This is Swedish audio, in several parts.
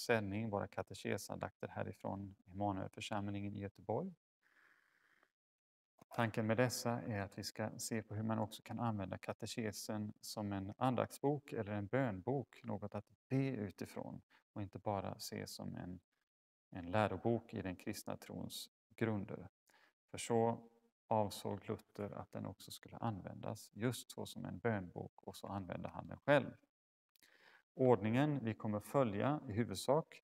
sändning, våra katekesandakter härifrån Emanuelförsamlingen i Göteborg. Tanken med dessa är att vi ska se på hur man också kan använda katekesen som en andaktsbok eller en bönbok, något att be utifrån och inte bara se som en, en lärobok i den kristna trons grunder. För så avsåg Luther att den också skulle användas just så som en bönbok och så använde han den själv. Ordningen vi kommer följa i huvudsak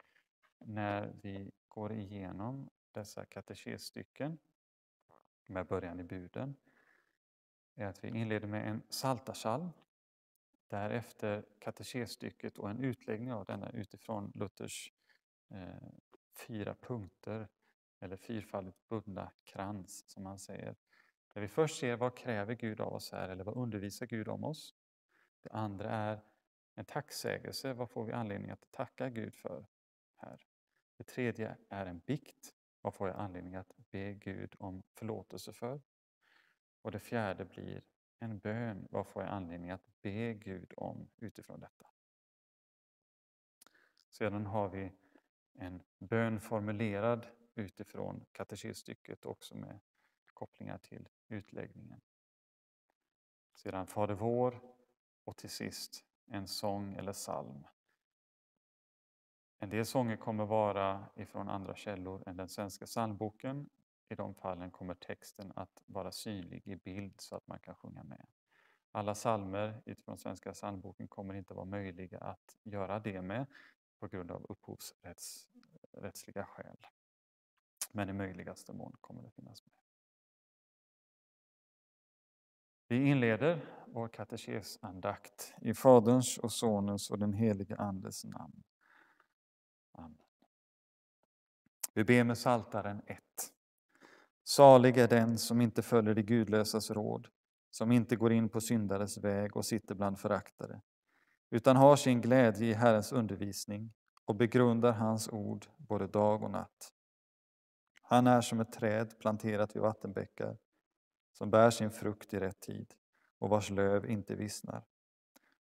när vi går igenom dessa katekesstycken med början i buden är att vi inleder med en saltarsalm därefter katekesstycket och en utläggning av denna utifrån Luthers eh, fyra punkter eller fyrfaldigt bundna krans som han säger. Där vi först ser vad kräver Gud av oss här eller vad undervisar Gud om oss. Det andra är en tacksägelse, vad får vi anledning att tacka Gud för här? Det tredje är en bikt, vad får jag anledning att be Gud om förlåtelse för? Och det fjärde blir en bön, vad får jag anledning att be Gud om utifrån detta? Sedan har vi en bön formulerad utifrån katekesstycket också med kopplingar till utläggningen. Sedan Fader vår och till sist en sång eller psalm. En del sånger kommer vara ifrån andra källor än den svenska psalmboken. I de fallen kommer texten att vara synlig i bild så att man kan sjunga med. Alla psalmer utifrån svenska psalmboken kommer inte vara möjliga att göra det med på grund av upphovsrättsliga skäl. Men i möjligaste mån kommer det finnas med. Vi inleder vår katekesandakt i Faderns och Sonens och den helige Andes namn. Amen. Vi ber med Saltaren 1. Salig är den som inte följer de gudlösas råd, som inte går in på syndares väg och sitter bland föraktare, utan har sin glädje i Herrens undervisning och begrundar hans ord både dag och natt. Han är som ett träd planterat vid vattenbäckar som bär sin frukt i rätt tid och vars löv inte vissnar.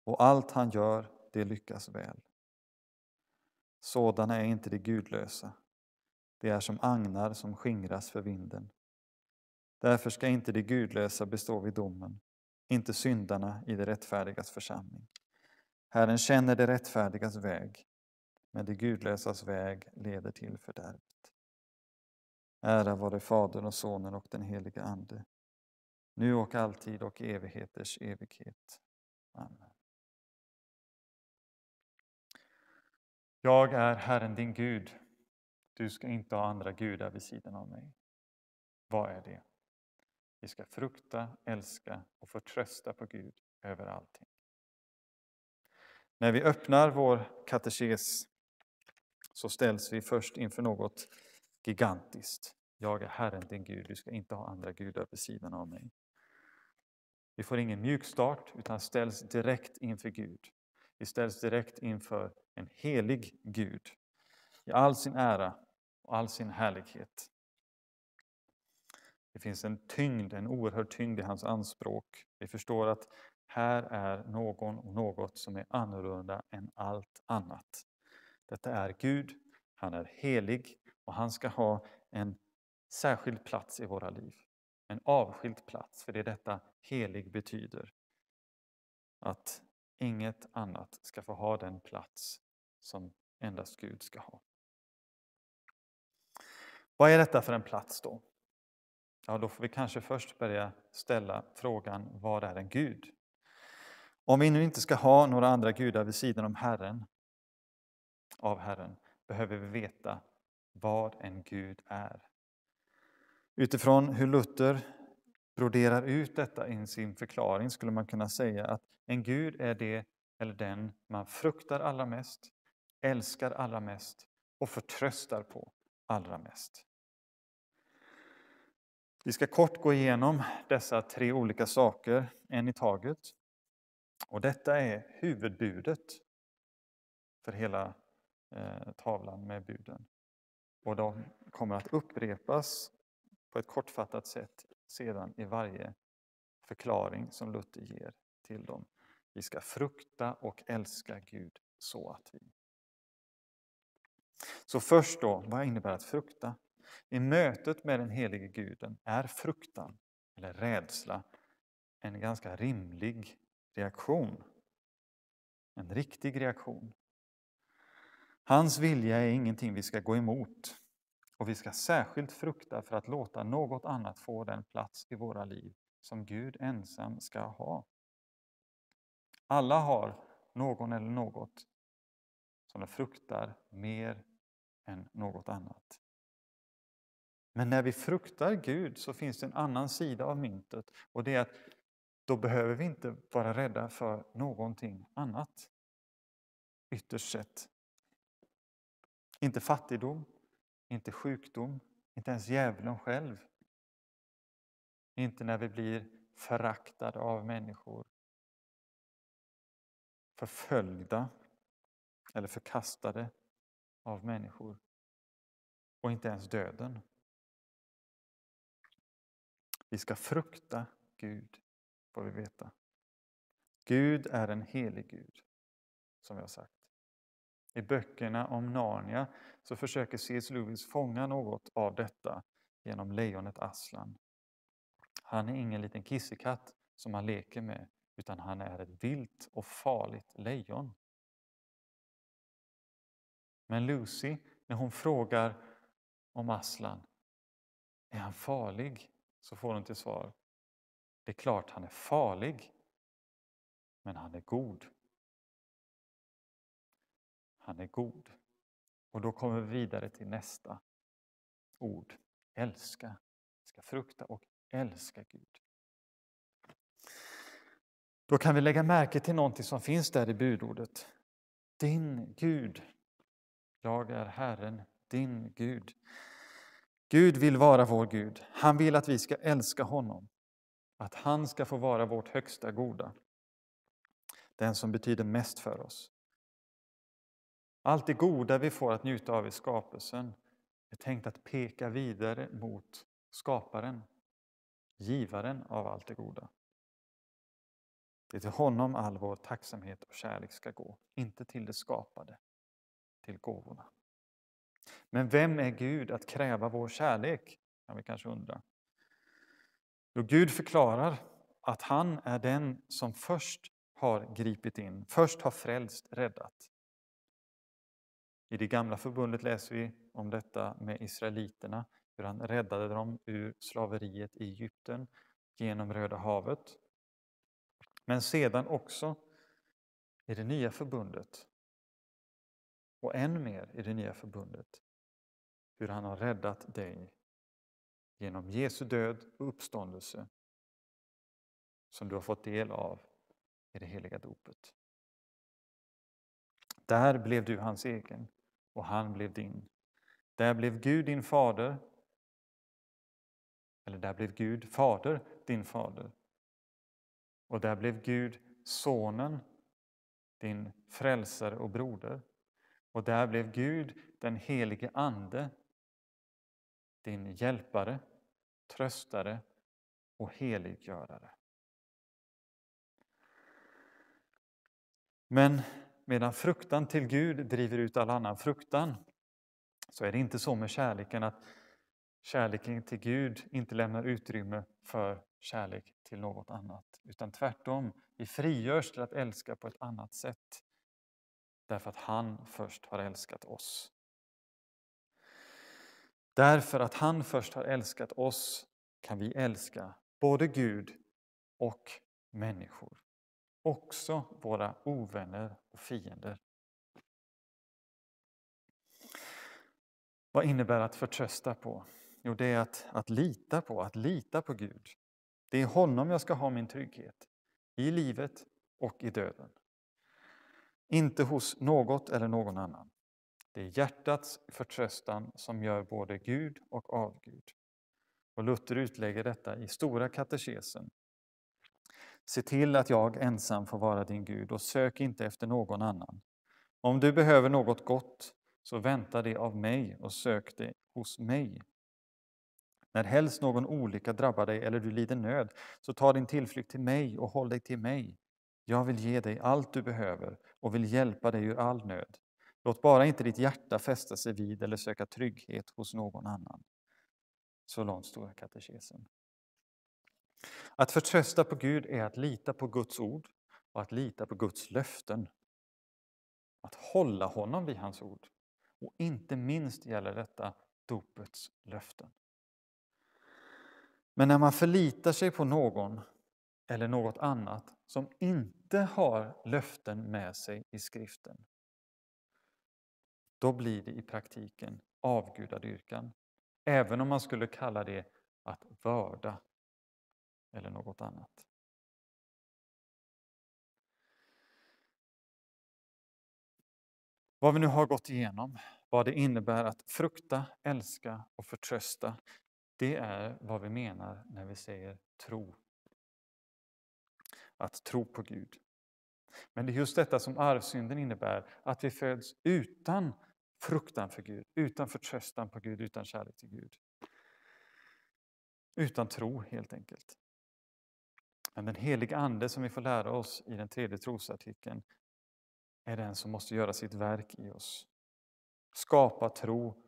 Och allt han gör, det lyckas väl. Sådana är inte de gudlösa. De är som agnar som skingras för vinden. Därför ska inte de gudlösa bestå vid domen, inte syndarna i det rättfärdigas församling. Herren känner det rättfärdigas väg, men det gudlösas väg leder till fördärvet. Ära vare Fadern och Sonen och den helige Ande, nu och alltid och evigheters evighet. Amen. Jag är Herren din Gud. Du ska inte ha andra gudar vid sidan av mig. Vad är det? Vi ska frukta, älska och förtrösta på Gud över allting. När vi öppnar vår katekes så ställs vi först inför något gigantiskt. Jag är Herren din Gud, du ska inte ha andra gudar vid sidan av mig. Vi får ingen mjukstart utan ställs direkt inför Gud. Vi ställs direkt inför en helig Gud i all sin ära och all sin härlighet. Det finns en tyngd, en oerhörd tyngd i hans anspråk. Vi förstår att här är någon och något som är annorlunda än allt annat. Detta är Gud, han är helig och han ska ha en särskild plats i våra liv. En avskild plats, för det är detta helig betyder. Att inget annat ska få ha den plats som endast Gud ska ha. Vad är detta för en plats då? Ja, då får vi kanske först börja ställa frågan, vad är en Gud? Om vi nu inte ska ha några andra gudar vid sidan om Herren, av Herren, behöver vi veta vad en Gud är. Utifrån hur Luther broderar ut detta i sin förklaring skulle man kunna säga att en Gud är det eller den man fruktar allra mest, älskar allra mest och förtröstar på allra mest. Vi ska kort gå igenom dessa tre olika saker, en i taget. Och detta är huvudbudet för hela eh, tavlan med buden. Och de kommer att upprepas på ett kortfattat sätt sedan i varje förklaring som Luther ger till dem. Vi ska frukta och älska Gud så att vi. Så först då, vad innebär att frukta? I mötet med den helige guden är fruktan, eller rädsla, en ganska rimlig reaktion. En riktig reaktion. Hans vilja är ingenting vi ska gå emot och vi ska särskilt frukta för att låta något annat få den plats i våra liv som Gud ensam ska ha. Alla har någon eller något som de fruktar mer än något annat. Men när vi fruktar Gud så finns det en annan sida av myntet och det är att då behöver vi inte vara rädda för någonting annat. Ytterst sett. Inte fattigdom, inte sjukdom, inte ens djävulen själv. Inte när vi blir föraktade av människor. Förföljda eller förkastade av människor. Och inte ens döden. Vi ska frukta Gud, får vi veta. Gud är en helig Gud, som jag sagt. I böckerna om Narnia så försöker C.S. Lewis fånga något av detta genom lejonet Aslan. Han är ingen liten kissekatt som man leker med, utan han är ett vilt och farligt lejon. Men Lucy, när hon frågar om Aslan, är han farlig? Så får hon till svar, det är klart han är farlig, men han är god. Han är god. Och då kommer vi vidare till nästa ord. Älska. Vi ska frukta och älska Gud. Då kan vi lägga märke till någonting som finns där i budordet. Din Gud. Jag är Herren, din Gud. Gud vill vara vår Gud. Han vill att vi ska älska honom. Att han ska få vara vårt högsta goda. Den som betyder mest för oss. Allt det goda vi får att njuta av i skapelsen är tänkt att peka vidare mot skaparen, givaren av allt det goda. Det är till honom all vår tacksamhet och kärlek ska gå, inte till det skapade, till gåvorna. Men vem är Gud att kräva vår kärlek? Kan vi kanske undra. Jo, Gud förklarar att han är den som först har gripit in, först har frälst, räddat. I det gamla förbundet läser vi om detta med israeliterna, hur han räddade dem ur slaveriet i Egypten genom Röda havet. Men sedan också i det nya förbundet och än mer i det nya förbundet hur han har räddat dig genom Jesu död och uppståndelse som du har fått del av i det heliga dopet. Där blev du hans egen och han blev din. Där blev Gud din fader, eller där blev Gud fader din fader. Och där blev Gud sonen, din frälsare och broder. Och där blev Gud den helige Ande, din hjälpare, tröstare och heliggörare. Men medan fruktan till Gud driver ut all annan fruktan så är det inte så med kärleken att kärleken till Gud inte lämnar utrymme för kärlek till något annat. Utan tvärtom, vi frigörs till att älska på ett annat sätt. Därför att han först har älskat oss. Därför att han först har älskat oss kan vi älska både Gud och människor. Också våra ovänner och fiender. Vad innebär att förtrösta på? Jo, det är att, att lita på, att lita på Gud. Det är honom jag ska ha min trygghet, i livet och i döden. Inte hos något eller någon annan. Det är hjärtats förtröstan som gör både Gud och avgud. Och Luther utlägger detta i Stora katekesen. Se till att jag ensam får vara din Gud och sök inte efter någon annan. Om du behöver något gott, så vänta det av mig och sök det hos mig. När helst någon olycka drabbar dig eller du lider nöd, så ta din tillflykt till mig och håll dig till mig. Jag vill ge dig allt du behöver och vill hjälpa dig ur all nöd. Låt bara inte ditt hjärta fästa sig vid eller söka trygghet hos någon annan. Så långt Stora katekesen. Att förtrösta på Gud är att lita på Guds ord och att lita på Guds löften. Att hålla honom vid hans ord. Och inte minst gäller detta dopets löften. Men när man förlitar sig på någon eller något annat som inte har löften med sig i skriften, då blir det i praktiken avgudadyrkan. Även om man skulle kalla det att vörda eller något annat. Vad vi nu har gått igenom, vad det innebär att frukta, älska och förtrösta, det är vad vi menar när vi säger tro. Att tro på Gud. Men det är just detta som arvsynden innebär, att vi föds utan fruktan för Gud, utan förtröstan på Gud, utan kärlek till Gud. Utan tro helt enkelt. Men den heliga Ande som vi får lära oss i den tredje trosartikeln är den som måste göra sitt verk i oss. Skapa tro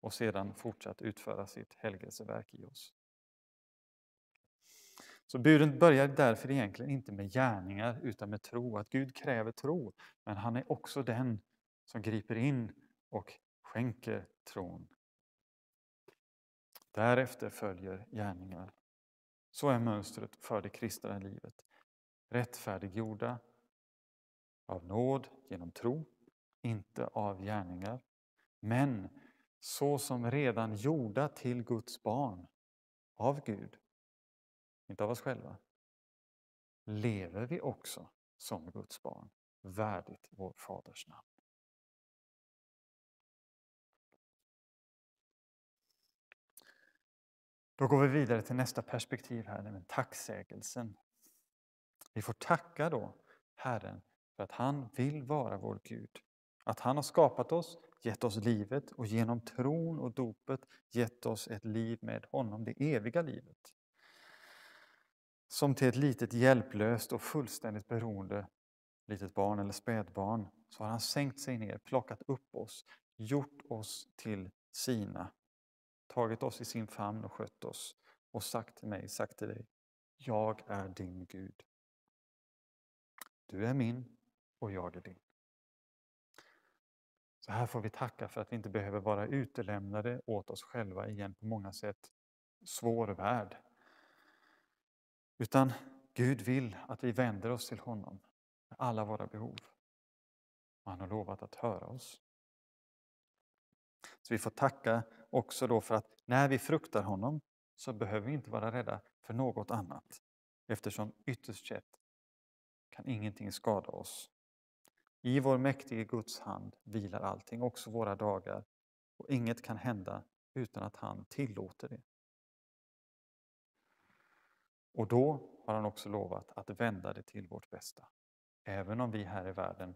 och sedan fortsatt utföra sitt helgelseverk i oss. Så buden börjar därför egentligen inte med gärningar utan med tro. Att Gud kräver tro, men han är också den som griper in och skänker tron. Därefter följer gärningar. Så är mönstret för det kristna livet. Rättfärdiggjorda av nåd genom tro, inte av gärningar. Men så som redan gjorda till Guds barn av Gud, inte av oss själva, lever vi också som Guds barn, värdigt vår Faders namn. Då går vi vidare till nästa perspektiv här, nämligen tacksägelsen. Vi får tacka då Herren för att han vill vara vår Gud. Att han har skapat oss, gett oss livet och genom tron och dopet gett oss ett liv med honom, det eviga livet. Som till ett litet hjälplöst och fullständigt beroende litet barn eller spädbarn så har han sänkt sig ner, plockat upp oss, gjort oss till sina tagit oss i sin famn och skött oss och sagt till mig, sagt till dig, jag är din Gud. Du är min och jag är din. Så här får vi tacka för att vi inte behöver vara utelämnade åt oss själva i en på många sätt svår värld. Utan Gud vill att vi vänder oss till honom med alla våra behov. Och han har lovat att höra oss. Så vi får tacka också då för att när vi fruktar honom så behöver vi inte vara rädda för något annat. Eftersom ytterst sett kan ingenting skada oss. I vår mäktige Guds hand vilar allting, också våra dagar. Och inget kan hända utan att han tillåter det. Och då har han också lovat att vända det till vårt bästa. Även om vi här i världen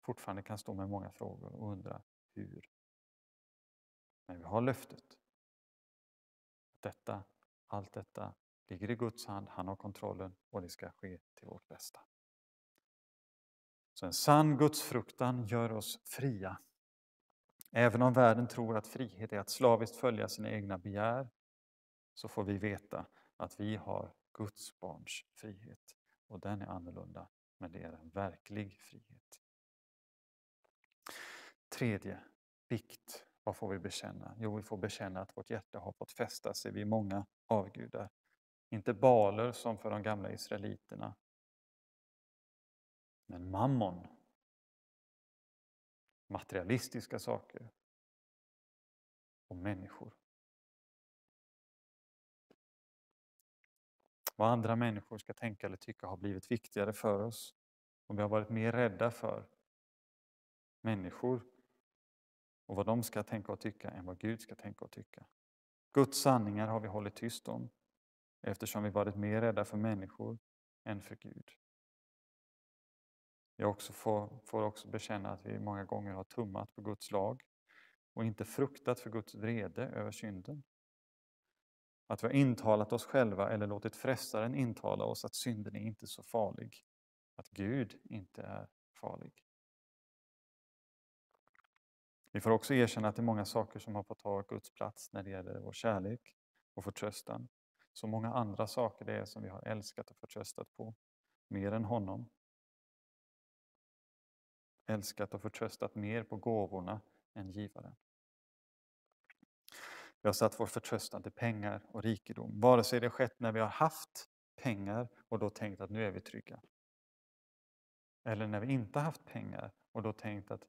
fortfarande kan stå med många frågor och undra hur men vi har löftet. Detta, allt detta ligger i Guds hand, han har kontrollen och det ska ske till vårt bästa. Så en sann gudsfruktan gör oss fria. Även om världen tror att frihet är att slaviskt följa sina egna begär så får vi veta att vi har Guds barns frihet. Och den är annorlunda, men det är en verklig frihet. Tredje, bikt. Vad får vi bekänna? Jo, vi får bekänna att vårt hjärta har fått fästa sig vid många avgudar. Inte baler som för de gamla israeliterna, men mammon. Materialistiska saker och människor. Vad andra människor ska tänka eller tycka har blivit viktigare för oss. Om vi har varit mer rädda för människor och vad de ska tänka och tycka än vad Gud ska tänka och tycka. Guds sanningar har vi hållit tyst om eftersom vi varit mer rädda för människor än för Gud. Jag också får, får också bekänna att vi många gånger har tummat på Guds lag och inte fruktat för Guds vrede över synden. Att vi har intalat oss själva eller låtit frestaren intala oss att synden är inte så farlig. Att Gud inte är farlig. Vi får också erkänna att det är många saker som har fått ta Guds plats när det gäller vår kärlek och förtröstan. Så många andra saker det är som vi har älskat och förtröstat på, mer än honom. Älskat och förtröstat mer på gåvorna än givaren. Vi har satt vår förtröstan till pengar och rikedom, vare sig det skett när vi har haft pengar och då tänkt att nu är vi trygga. Eller när vi inte haft pengar och då tänkt att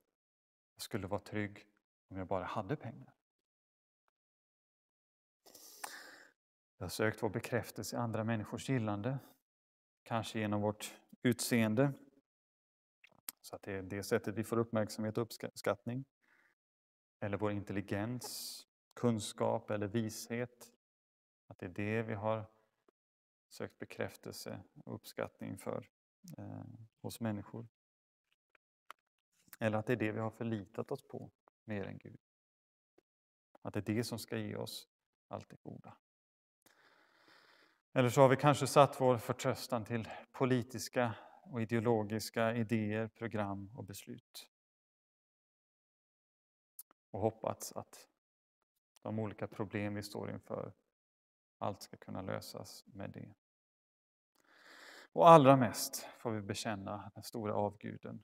jag skulle vara trygg om jag bara hade pengar. Jag har sökt vår bekräftelse i andra människors gillande, kanske genom vårt utseende, så att det är det sättet vi får uppmärksamhet och uppskattning. Eller vår intelligens, kunskap eller vishet. Att det är det vi har sökt bekräftelse och uppskattning för eh, hos människor. Eller att det är det vi har förlitat oss på mer än Gud. Att det är det som ska ge oss allt det goda. Eller så har vi kanske satt vår förtröstan till politiska och ideologiska idéer, program och beslut. Och hoppats att de olika problem vi står inför, allt ska kunna lösas med det. Och allra mest får vi bekänna den stora avguden,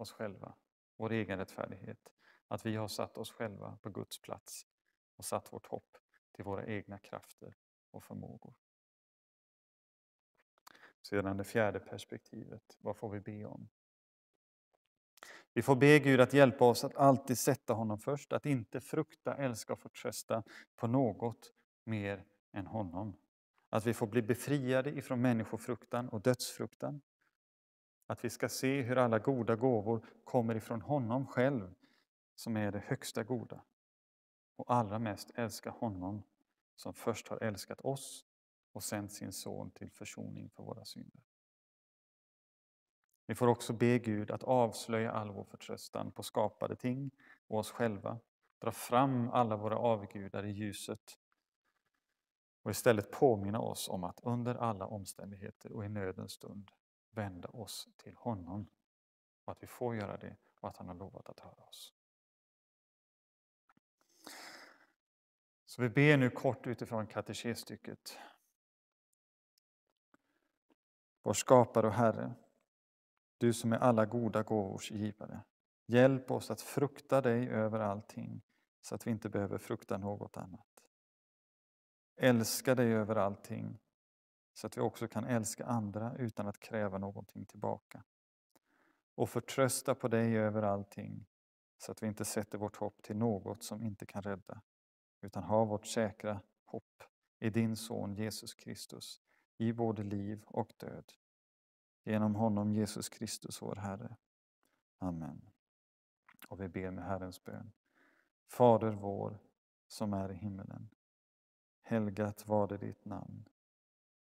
oss själva, vår egen rättfärdighet. Att vi har satt oss själva på Guds plats och satt vårt hopp till våra egna krafter och förmågor. Sedan det fjärde perspektivet, vad får vi be om? Vi får be Gud att hjälpa oss att alltid sätta honom först, att inte frukta, älska och förtrösta på något mer än honom. Att vi får bli befriade ifrån människofruktan och dödsfruktan. Att vi ska se hur alla goda gåvor kommer ifrån honom själv, som är det högsta goda. Och allra mest älska honom som först har älskat oss och sänt sin son till försoning för våra synder. Vi får också be Gud att avslöja all vår förtröstan på skapade ting och oss själva. Dra fram alla våra avgudar i ljuset och istället påminna oss om att under alla omständigheter och i nödens stund vända oss till honom. Och att vi får göra det och att han har lovat att höra oss. Så vi ber nu kort utifrån katekesstycket. Vår skapare och Herre, du som är alla goda gåvors givare. Hjälp oss att frukta dig över allting så att vi inte behöver frukta något annat. Älska dig över allting så att vi också kan älska andra utan att kräva någonting tillbaka. Och förtrösta på dig över allting så att vi inte sätter vårt hopp till något som inte kan rädda utan har vårt säkra hopp i din son Jesus Kristus i både liv och död. Genom honom Jesus Kristus vår Herre. Amen. Och vi ber med Herrens bön. Fader vår som är i himmelen. Helgat var det ditt namn.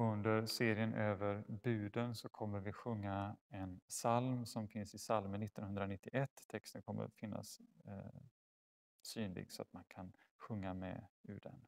Under serien över buden så kommer vi sjunga en psalm som finns i psalmen 1991. Texten kommer att finnas eh, synlig så att man kan sjunga med ur den.